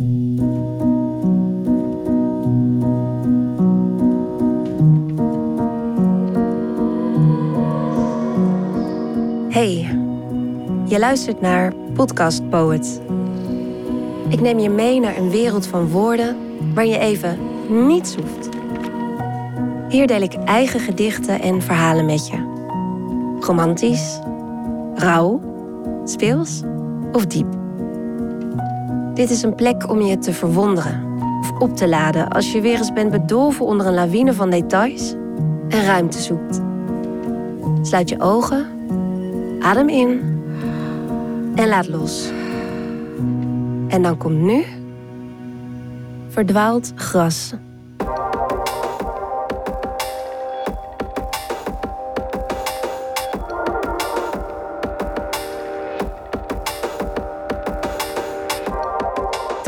Hey, je luistert naar Podcast Poet. Ik neem je mee naar een wereld van woorden waar je even niets hoeft. Hier deel ik eigen gedichten en verhalen met je. Romantisch, rauw, speels of diep. Dit is een plek om je te verwonderen of op te laden als je weer eens bent bedolven onder een lawine van details en ruimte zoekt. Sluit je ogen, adem in en laat los. En dan komt nu verdwaald gras.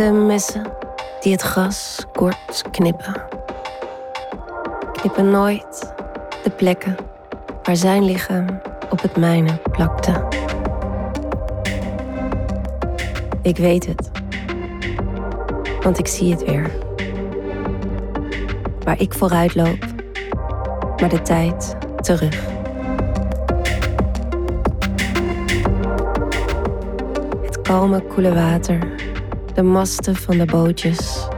De messen die het gras kort knippen. Knippen nooit de plekken waar zijn lichaam op het mijne plakte. Ik weet het, want ik zie het weer. Waar ik vooruit loop, maar de tijd terug. Het kalme, koele water, de masten van de bootjes,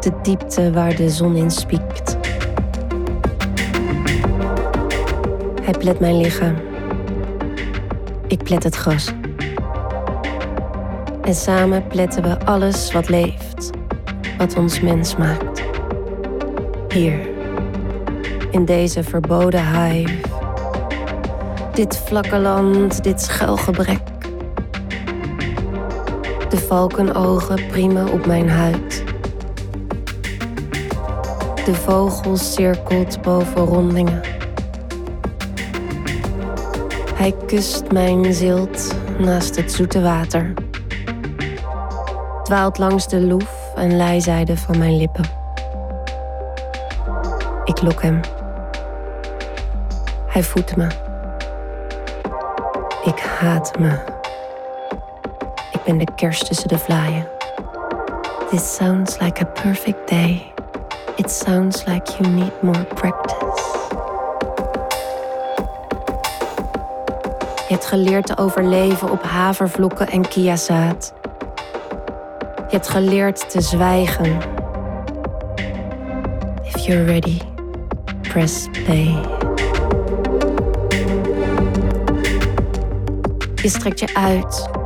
de diepte waar de zon in spiekt. Hij plet mijn lichaam. Ik plet het gras. En samen pletten we alles wat leeft, wat ons mens maakt. Hier, in deze verboden hive. Dit vlakke land, dit schuilgebrek. De valkenogen priemen op mijn huid. De vogel cirkelt boven rondingen. Hij kust mijn zilt naast het zoete water. Dwaalt langs de loef en lijzijde van mijn lippen. Ik lok hem. Hij voedt me. Ik haat me. Ben de kerst tussen de vlaaien. This sounds like a perfect day. It sounds like you need more practice. Je hebt geleerd te overleven op havervlokken en kiazaad. Je hebt geleerd te zwijgen. If you're ready, press play. Je strekt je uit.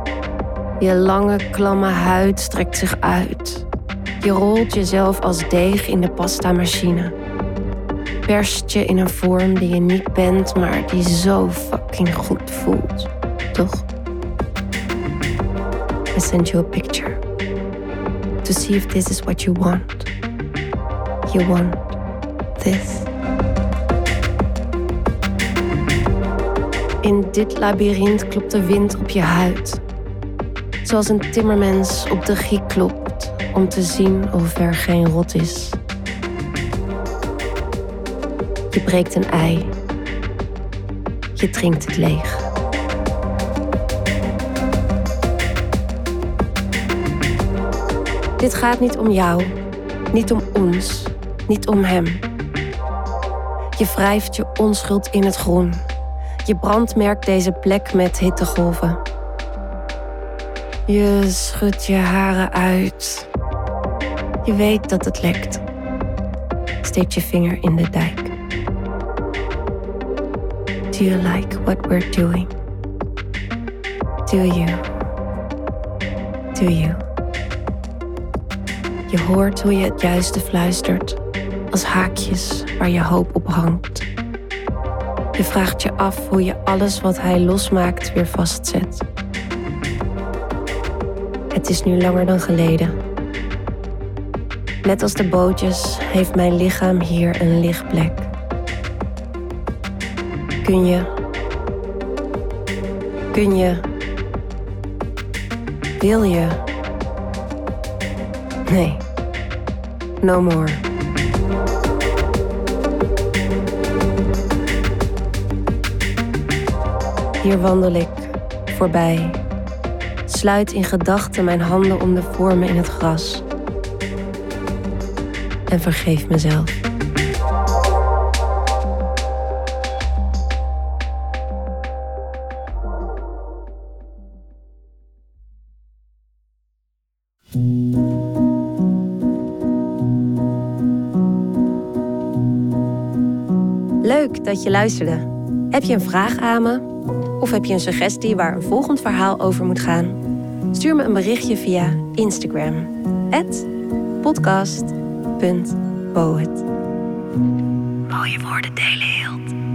Je lange, klamme huid strekt zich uit. Je rolt jezelf als deeg in de pasta-machine. Perst je in een vorm die je niet bent, maar die zo fucking goed voelt. Toch? I sent you a picture. To see if this is what you want. You want this. In dit labyrint klopt de wind op je huid. Zoals een timmermens op de giek klopt om te zien of er geen rot is. Je breekt een ei. Je drinkt het leeg. Dit gaat niet om jou, niet om ons, niet om hem. Je wrijft je onschuld in het groen. Je brandmerkt deze plek met hittegolven. Je schudt je haren uit. Je weet dat het lekt. Steek je vinger in de dijk. Do you like what we're doing? Do you? Do you? Je hoort hoe je het juiste fluistert, als haakjes waar je hoop op hangt. Je vraagt je af hoe je alles wat hij losmaakt weer vastzet. Het is nu langer dan geleden. Net als de bootjes heeft mijn lichaam hier een lichtplek. Kun je. Kun je. Wil je. Nee. No more. Hier wandel ik voorbij, sluit in gedachten mijn handen om de vormen in het gras. En vergeef mezelf. Leuk dat je luisterde. Heb je een vraag aan me? Of heb je een suggestie waar een volgend verhaal over moet gaan? Stuur me een berichtje via Instagram. podcast.poet Mooie woorden delen heelt.